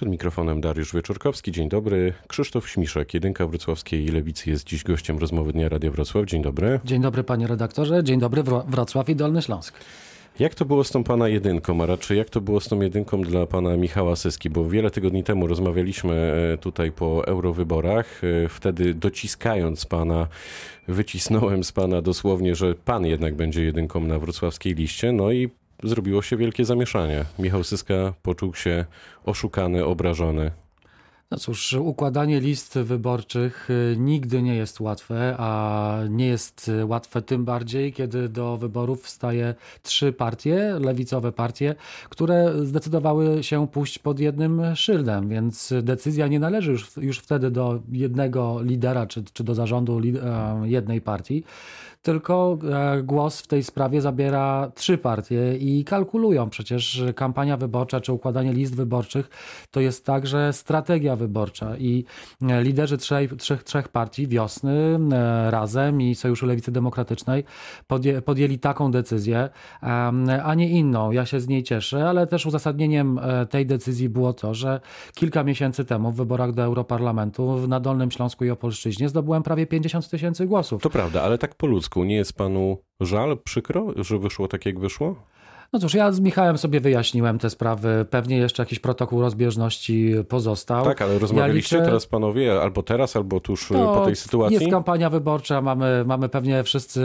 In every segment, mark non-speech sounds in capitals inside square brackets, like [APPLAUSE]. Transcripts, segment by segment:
Przed mikrofonem Dariusz Wieczorkowski. Dzień dobry. Krzysztof Śmiszek, jedynka wrocławskiej Lewicy jest dziś gościem rozmowy Dnia Radia Wrocław. Dzień dobry. Dzień dobry panie redaktorze. Dzień dobry Wrocław i Dolny Śląsk. Jak to było z tą pana jedynką, a raczej jak to było z tą jedynką dla pana Michała Syski? Bo wiele tygodni temu rozmawialiśmy e, tutaj po eurowyborach. E, wtedy dociskając pana, wycisnąłem z pana dosłownie, że pan jednak będzie jedynką na wrocławskiej liście. No i zrobiło się wielkie zamieszanie. Michał Syska poczuł się oszukany, obrażony. No cóż, układanie list wyborczych y, nigdy nie jest łatwe, a nie jest łatwe tym bardziej, kiedy do wyborów wstaje trzy partie, lewicowe partie, które zdecydowały się pójść pod jednym szyldem, więc decyzja nie należy już, już wtedy do jednego lidera czy, czy do zarządu e, jednej partii tylko e, głos w tej sprawie zabiera trzy partie i kalkulują. Przecież kampania wyborcza czy układanie list wyborczych to jest także strategia wyborcza i e, liderzy trzech, trzech, trzech partii wiosny e, razem i Sojuszu Lewicy Demokratycznej podję, podjęli taką decyzję, a nie inną. Ja się z niej cieszę, ale też uzasadnieniem tej decyzji było to, że kilka miesięcy temu w wyborach do Europarlamentu na Dolnym Śląsku i Opolszczyźnie zdobyłem prawie 50 tysięcy głosów. To prawda, ale tak po ludzku nie jest panu żal, przykro, że wyszło tak, jak wyszło? No cóż, ja z Michałem sobie wyjaśniłem te sprawy. Pewnie jeszcze jakiś protokół rozbieżności pozostał. Tak, ale rozmawialiście ja liczę... teraz panowie, albo teraz, albo tuż no, po tej sytuacji? Jest kampania wyborcza, mamy, mamy pewnie wszyscy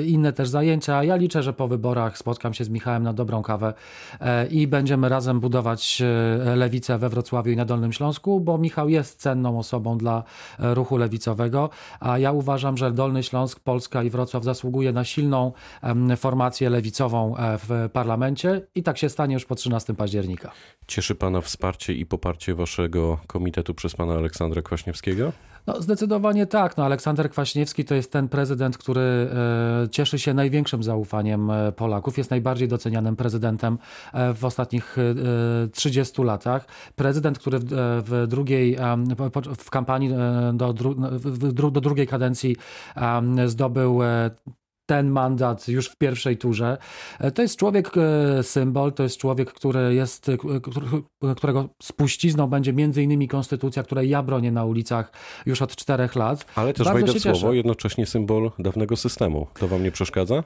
y, inne też zajęcia. Ja liczę, że po wyborach spotkam się z Michałem na dobrą kawę e, i będziemy razem budować e, lewicę we Wrocławiu i na Dolnym Śląsku, bo Michał jest cenną osobą dla e, ruchu lewicowego, a ja uważam, że Dolny Śląsk, Polska i Wrocław zasługuje na silną formację lewicową w w parlamencie i tak się stanie już po 13 października. Cieszy Pana wsparcie i poparcie Waszego komitetu przez Pana Aleksandra Kwaśniewskiego? No, zdecydowanie tak. No, Aleksander Kwaśniewski to jest ten prezydent, który e, cieszy się największym zaufaniem e, Polaków. Jest najbardziej docenianym prezydentem e, w ostatnich 30 latach. Prezydent, który w, w drugiej, w kampanii do, do drugiej kadencji zdobył ten mandat już w pierwszej turze. E, to jest człowiek e, symbol, to jest człowiek, który jest, e, którego spuścizną będzie między innymi konstytucja, której ja bronię na ulicach już od czterech lat. Ale też Bardzo wejdę w słowo, jednocześnie symbol dawnego systemu. To wam nie przeszkadza?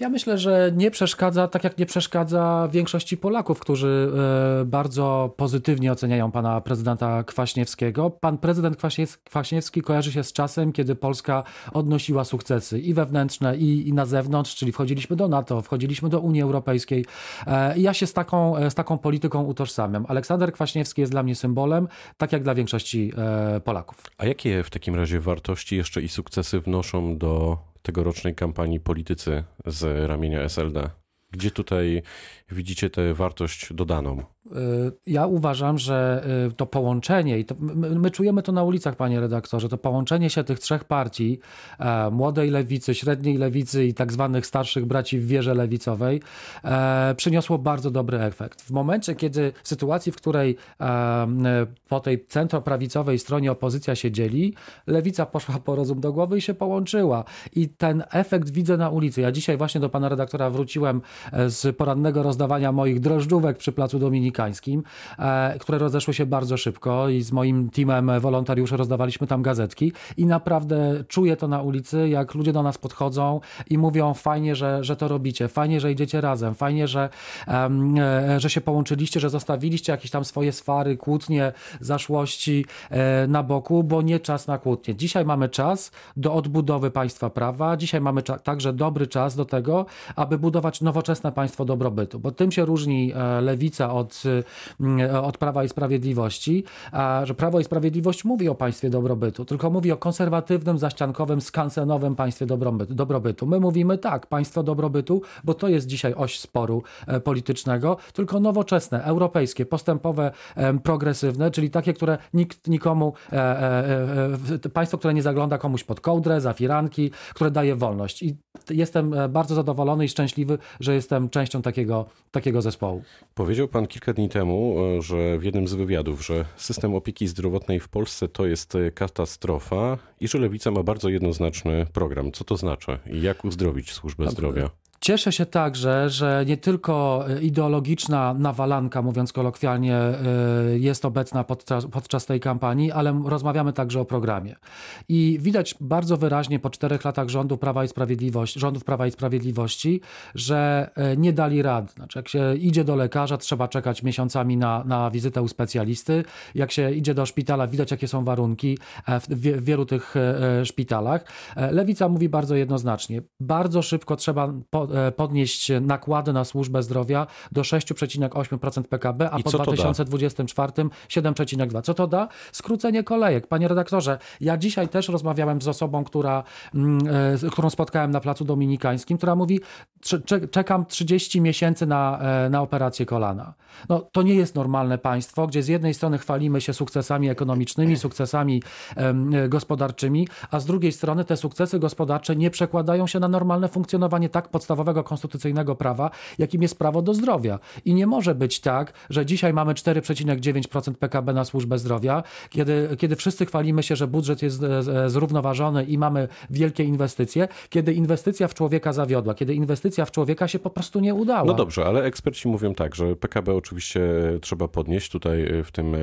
Ja myślę, że nie przeszkadza, tak jak nie przeszkadza większości Polaków, którzy e, bardzo pozytywnie oceniają pana prezydenta Kwaśniewskiego. Pan prezydent Kwaśniewski kojarzy się z czasem, kiedy Polska odnosiła sukcesy i wewnętrzne, i, i na zewnątrz, czyli wchodziliśmy do NATO, wchodziliśmy do Unii Europejskiej. E, ja się z taką, e, z taką polityką utożsamiam. Aleksander Kwaśniewski jest dla mnie symbolem, tak jak dla większości Polaków. A jakie w takim razie wartości jeszcze i sukcesy wnoszą do tegorocznej kampanii politycy z ramienia SLD? Gdzie tutaj widzicie tę wartość dodaną? Ja uważam, że y, to połączenie, i to, my, my, czujemy to na ulicach, panie redaktorze, to połączenie się tych trzech partii, e, młodej lewicy, średniej lewicy i tak zwanych starszych braci w wieży lewicowej, e, przyniosło bardzo dobry efekt. W momencie, kiedy w sytuacji, w której e, po tej centroprawicowej stronie opozycja się dzieli, lewica poszła po rozum do głowy i się połączyła. I ten efekt widzę na ulicy. Ja dzisiaj właśnie do pana redaktora wróciłem e, z porannego rozdawania moich drożdżówek przy Placu Dominika amerykańskim, e, które rozeszły się bardzo szybko i z moim teamem wolontariuszy rozdawaliśmy tam gazetki i naprawdę czuję to na ulicy, jak ludzie do nas podchodzą i mówią fajnie, że, że to robicie, fajnie, że idziecie razem, fajnie, że, e, że się połączyliście, że zostawiliście jakieś tam swoje swary, kłótnie, zaszłości e, na boku, bo nie czas na kłótnie. Dzisiaj mamy czas do odbudowy państwa prawa, dzisiaj mamy także dobry czas do tego, aby budować nowoczesne państwo dobrobytu, bo tym się różni lewica od Y, od Prawa i Sprawiedliwości, że Prawo i Sprawiedliwość mówi o państwie dobrobytu, tylko mówi o konserwatywnym, zaściankowym, skansenowym państwie dobrobytu. My mówimy tak, państwo dobrobytu, bo to jest dzisiaj oś sporu e, politycznego, tylko nowoczesne, europejskie, postępowe, progresywne, czyli takie, które nikt nikomu, e, e, państwo, które nie zagląda komuś pod kołdrę, za firanki, które daje wolność. I jestem bardzo zadowolony i szczęśliwy, że jestem częścią takiego, takiego zespołu. Powiedział pan kilka dni temu, e, że w jednym z wywiadów, że system opieki zdrowotnej w Polsce to jest e, katastrofa i że Lewica ma bardzo jednoznaczny program. Co to znaczy i jak uzdrowić służbę zdrowia? Cieszę się także, że nie tylko ideologiczna nawalanka, mówiąc kolokwialnie, jest obecna podczas, podczas tej kampanii, ale rozmawiamy także o programie. I widać bardzo wyraźnie po czterech latach rządu Prawa i Sprawiedliwości, rządów Prawa i Sprawiedliwości, że nie dali rad. Znaczy, jak się idzie do lekarza, trzeba czekać miesiącami na, na wizytę u specjalisty. Jak się idzie do szpitala, widać jakie są warunki w, w wielu tych szpitalach. Lewica mówi bardzo jednoznacznie. Bardzo szybko trzeba podnieść nakłady na służbę zdrowia do 6,8% PKB, a I po co to da? 2024 7,2. Co to da? Skrócenie kolejek. Panie redaktorze, ja dzisiaj też rozmawiałem z osobą, która, mm, e, którą spotkałem na Placu Dominikańskim, która mówi, "Cze- czekam 30 miesięcy na, e, na operację kolana. No, to nie jest normalne państwo, gdzie z jednej strony chwalimy się sukcesami ekonomicznymi, sukcesami gospodarczymi, a z drugiej strony te sukcesy gospodarcze nie przekładają się na normalne funkcjonowanie tak podstawowego konstytucyjnego prawa, jakim jest prawo do zdrowia. I nie może być tak, że dzisiaj mamy 4,9% PKB na służbę zdrowia, kiedy, kiedy wszyscy chwalimy się, że budżet jest e, e, zrównoważony i mamy wielkie inwestycje, kiedy inwestycja w człowieka zawiodła, kiedy inwestycja w człowieka się po prostu nie udała. No dobrze, ale eksperci mówią tak, że PKB oczywiście trzeba podnieść tutaj w tym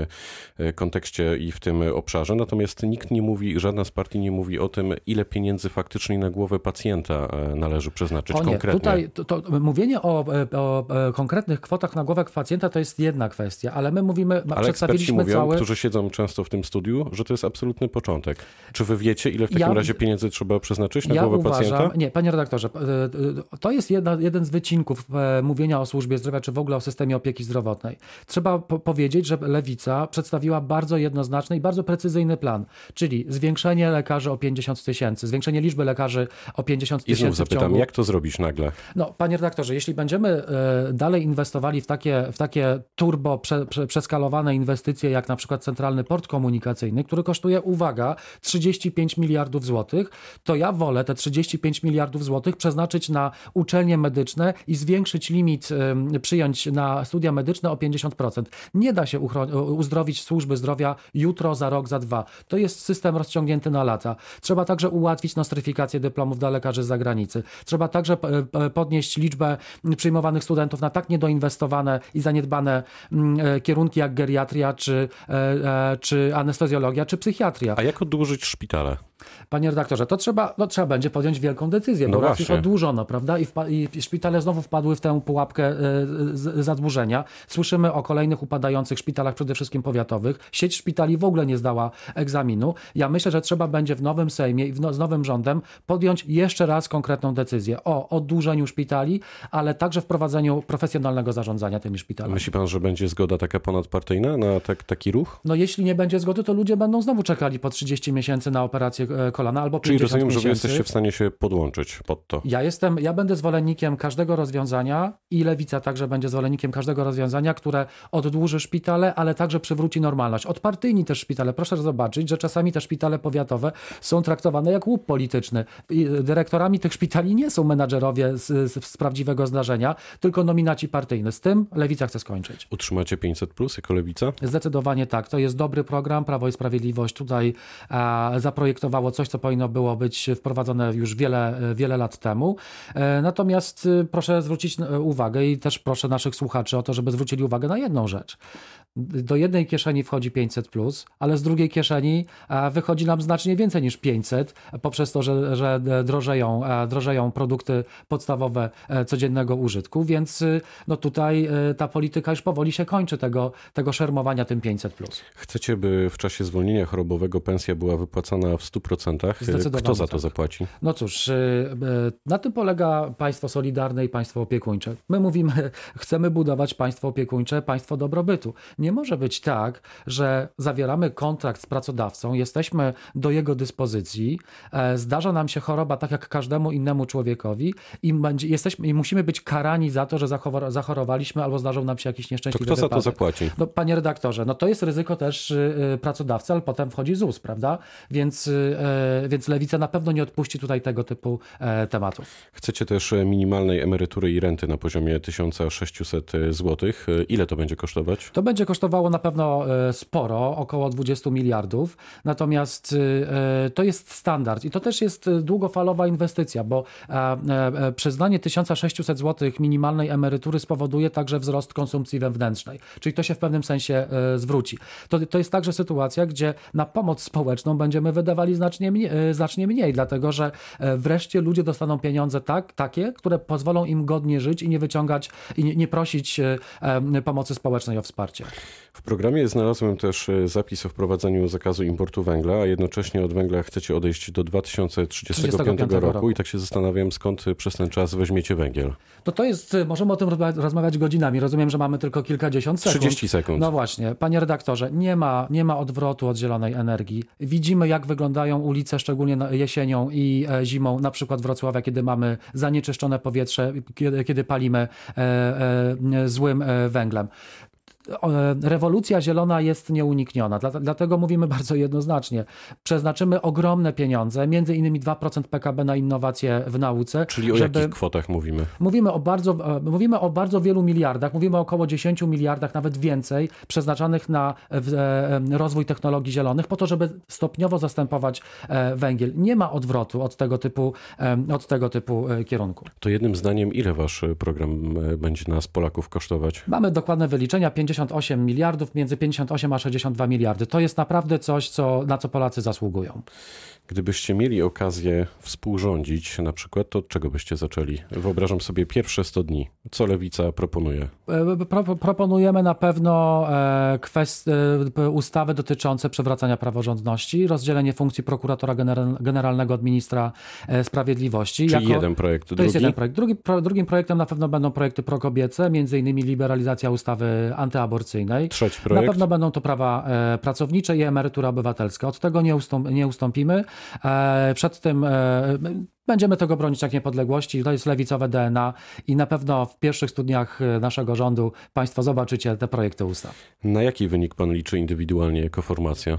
e, kontekście i w tym obszarze, natomiast nikt nie mówi, żadna z partii nie mówi o tym, ile pieniędzy faktycznie na głowę pacjenta należy przeznaczyć O nie, konkretnie. Tutaj to, to mówienie o, o, o konkretnych kwotach na głowę pacjenta to jest jedna kwestia, ale my mówimy, Ale przedstawiliśmy mówią, cały... którzy siedzą często w tym studiu, że to jest absolutny początek. Czy wy wiecie, ile w takim Ja- razie pieniędzy trzeba przeznaczyć na ja głowę uważam, pacjenta? Nie, panie redaktorze, e, e, to jest jedna, jeden z wycinków e, mówienia o służbie zdrowia, czy w ogóle o systemie opieki zdrowotnej. Trzeba po powiedzieć, że Lewica przedstawiła bardzo jednoznaczny i bardzo precyzyjny plan, czyli zwiększenie lekarzy o 50 tysięcy, zwiększenie liczby lekarzy o 50 I znów tysięcy zapytam, ciągu... jak to zrobisz nagle? No, panie redaktorze, jeśli będziemy e, dalej inwestowali w takie, w takie turbo prze, prze, przeskalowane inwestycje, jak na przykład Centralny Port Komunikacyjny, który kosztuje, uwaga, 35 miliardów złotych, to ja wolę te 35 miliardów złotych przeznaczyć na uczelnie medyczne i zwiększyć limit przyjąć na studia medyczne o 50%. Nie da się uzdrowić służby zdrowia jutro, za rok, za dwa. To jest system rozciągnięty na lata. Trzeba także ułatwić nostryfikację dyplomów dla lekarzy z zagranicy. Trzeba także e, podnieść liczbę przyjmowanych studentów na tak niedoinwestowane i zaniedbane mm, e, kierunki jak geriatria, czy, e, e, czy anestezjologia, czy psychiatria. A jak odłużyć szpitale? Panie redaktorze, to trzeba, no, trzeba będzie podjąć wielką decyzję, No bo raz już odłużono, prawda? I, I szpitale znowu wpadły w tę pułapkę z- zadłużenia. Słyszymy o kolejnych upadających szpitalach, przede wszystkim powiatowych. Sieć szpitali w ogóle nie zdała egzaminu. Ja myślę, że trzeba będzie w nowym Sejmie i no, z nowym rządem podjąć jeszcze raz konkretną decyzję o oddłużeniu szpitali, ale także wprowadzeniu profesjonalnego zarządzania tymi szpitalami. Myśli pan, że będzie zgoda taka ponadpartyjna na tak, taki ruch? No jeśli nie będzie zgody, to ludzie będą znowu czekali po 30 miesięcy na operację kolana albo 50 Czyli rozumiem, że miesięcy. wy jesteście w stanie się podłączyć pod to. Ja jestem, ja będę zwolennikiem każdego rozwiązania i lewica także będzie zwolennikiem każdego rozwiązania, które oddłuży szpitale, ale także przywróci normalność. Odpartyjni też szpitale. Proszę zobaczyć, że czasami te szpitale powiatowe są traktowane jak łup polityczny. I dyrektorami tych szpitali nie są menadżerowie z, z, z prawdziwego zdarzenia, tylko nominaci partyjni. Z tym lewica chce skończyć. Utrzymacie 500 plus jako lewica? Zdecydowanie tak. To jest dobry program. Prawo i Sprawiedliwość tutaj e, zaprojektowało coś, co powinno było być wprowadzone już wiele, wiele lat temu. E, natomiast e, proszę zwrócić e, uwagę i też proszę naszych słuchaczy o to, żeby zwrócili uwagę na jedną rzecz. Do jednej kieszeni wchodzi 500, plus, ale z drugiej kieszeni e, wychodzi nam znacznie więcej niż 500, poprzez to, że, że drożeją, drożeją produkty podstawowe codziennego użytku, więc e, no tutaj ta polityka już powoli się kończy tego, tego szermowania tym 500. Plus. Chcecie, by w czasie zwolnienia chorobowego pensja była wypłacana w 100%? Zdecydowanie Kto za to tak. zapłaci? No cóż, y, y, na tym polega państwo solidarne i państwo opiekuńcze. My mówimy, [LAUGHS] chcemy budować państwo opiekuńcze, państwo dobrobytu. Nie może być tak, że zawieramy kontrakt z pracodawcą, jesteśmy do jego dyspozycji, e, zdarza nam się choroba tak jak każdemu innemu człowiekowi i, będzie, jesteśmy, i musimy być karani za to, że zachor- zachorowaliśmy albo zdarzył nam się jakiś To nieszczęśliwy kto za to zapłaci? No, panie redaktorze, no to jest ryzyko też y, y, pracodawcy, ale potem wchodzi ZUS, prawda? Więc y, więc Lewica na pewno nie odpuści tutaj tego typu tematów. Chcecie też minimalnej emerytury i renty na poziomie 1600 zł. Ile to będzie kosztować? To będzie kosztowało na pewno sporo, około 20 miliardów. Natomiast to jest standard i to też jest długofalowa inwestycja, bo przyznanie 1600 zł minimalnej emerytury spowoduje także wzrost konsumpcji wewnętrznej, czyli to się w pewnym sensie zwróci. To, to jest także sytuacja, gdzie na pomoc społeczną będziemy wydawali znacznie mniej, znacznie mniej dlatego że wreszcie ludzie dostaną pieniądze tak, takie, które pozwolą im godnie żyć i nie wyciągać i nie, nie prosić pomocy społecznej o wsparcie. W programie znalazłem też zapis o wprowadzeniu zakazu importu węgla, a jednocześnie od węgla chcecie odejść do 2035 roku, roku i tak się zastanawiam, skąd przez ten czas weźmiecie węgiel. To to jest, możemy o tym rozmawiać godzinami. Rozumiem, że mamy tylko kilkadziesiąt sekund. 30 sekund. No właśnie, panie redaktorze, nie ma, nie ma odwrotu od zielonej energii. Widzimy, jak wyglądają ulice, szczególnie jesienią i e, zimą, na przykład Wrocławia, kiedy mamy zanieczyszczone powietrze, kiedy, kiedy palimy e, e, złym węglem rewolucja zielona jest nieunikniona. Dlatego mówimy [LAUGHS] bardzo jednoznacznie. Przeznaczymy ogromne pieniądze, między innymi 2% PKB na innowacje w nauce. Czyli o żeby... jakich kwotach mówimy? Mówimy o, bardzo, e, mówimy o bardzo wielu miliardach, mówimy o około 10 miliardach, nawet więcej, przeznaczanych na e, rozwój technologii zielonych, po to, żeby stopniowo zastępować e, węgiel. Nie ma odwrotu od tego typu, od tego typu kierunku. To jednym zdaniem, ile wasz program będzie nas, Polaków, kosztować? Mamy dokładne wyliczenia. 50 58 miliardów, między 58 a 62 miliardy. To jest naprawdę coś, co, na co Polacy zasługują. Gdybyście mieli okazję współrządzić na przykład, to od czego byście zaczęli? Wyobrażam sobie pierwsze 100 dni. Co Lewica proponuje? E, pro, proponujemy na pewno e, kwest, e, ustawy dotyczące przywracania praworządności, rozdzielenie funkcji prokuratora generalnego od ministra sprawiedliwości. Czyli jako, jeden projekt. To drugi? jest jeden projekt. Drugi, drugim projektem na pewno będą projekty prokobiece, między innymi liberalizacja ustawy antyaborcyjnej. Trzeci projekt. Na pewno będą to prawa pracownicze i emerytura obywatelska. Od tego nie, ustąp, nie ustąpimy. E, przed tym e, Będziemy tego bronić jak niepodległości. To jest lewicowe DNA i na pewno w pierwszych studniach e, naszego rządu Państwo zobaczycie te projekty ustaw. Na jaki wynik Pan liczy indywidualnie jako formacja?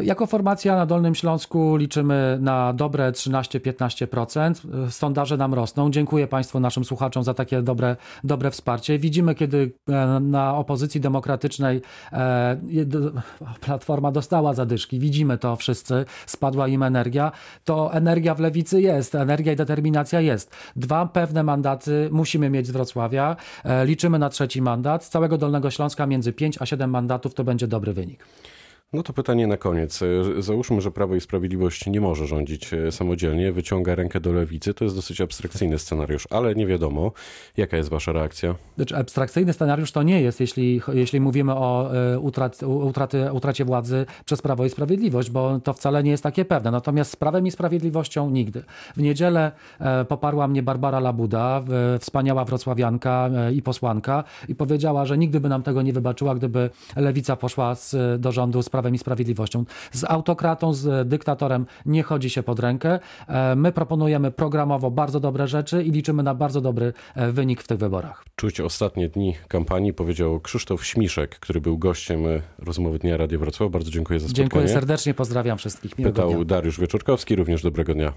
Jako formacja na Dolnym Śląsku liczymy na dobre 13-15%. Sondaże nam rosną. Dziękuję Państwu, naszym słuchaczom za takie dobre, dobre wsparcie. Widzimy, kiedy e, na opozycji demokratycznej e, Platforma dostała zadyszki. Widzimy to wszyscy. Spadła im energia. To energia w lewicy jest. Energia i determinacja jest. Dwa pewne mandaty musimy mieć z Wrocławia. E, liczymy na trzeci mandat. Z całego Dolnego Śląska między 5 a 7 mandatów to będzie dobry wynik. No to pytanie na koniec. E, załóżmy, że Prawo i Sprawiedliwość nie może rządzić e, samodzielnie, wyciąga rękę do lewicy. To jest dosyć abstrakcyjny scenariusz, ale nie wiadomo, jaka jest wasza reakcja. Znaczy, abstrakcyjny scenariusz to nie jest, jeśli, jeśli mówimy o e, utrat, utraty, utracie władzy przez Prawo i Sprawiedliwość, bo to wcale nie jest takie pewne. Natomiast z Prawem i Sprawiedliwością nigdy. W niedzielę poparła mnie Barbara Labuda, wspaniała wrocławianka i posłanka i powiedziała, że nigdy by nam tego nie wybaczyła, gdyby lewica poszła z, do rządu z Prawem i Sprawiedliwością. Z autokratą, z dyktatorem nie chodzi się pod rękę. E, my proponujemy programowo bardzo dobre rzeczy i liczymy na bardzo dobry e, wynik w tych wyborach. Czuć ostatnie dni kampanii, powiedział Krzysztof Śmiszek, który był gościem e, rozmowy Dnia Radio Wrocław. Bardzo dziękuję za spotkanie. Dziękuję serdecznie, pozdrawiam wszystkich. Miłego Pytał dnia. Dariusz Wieczorkowski, również dobrego dnia.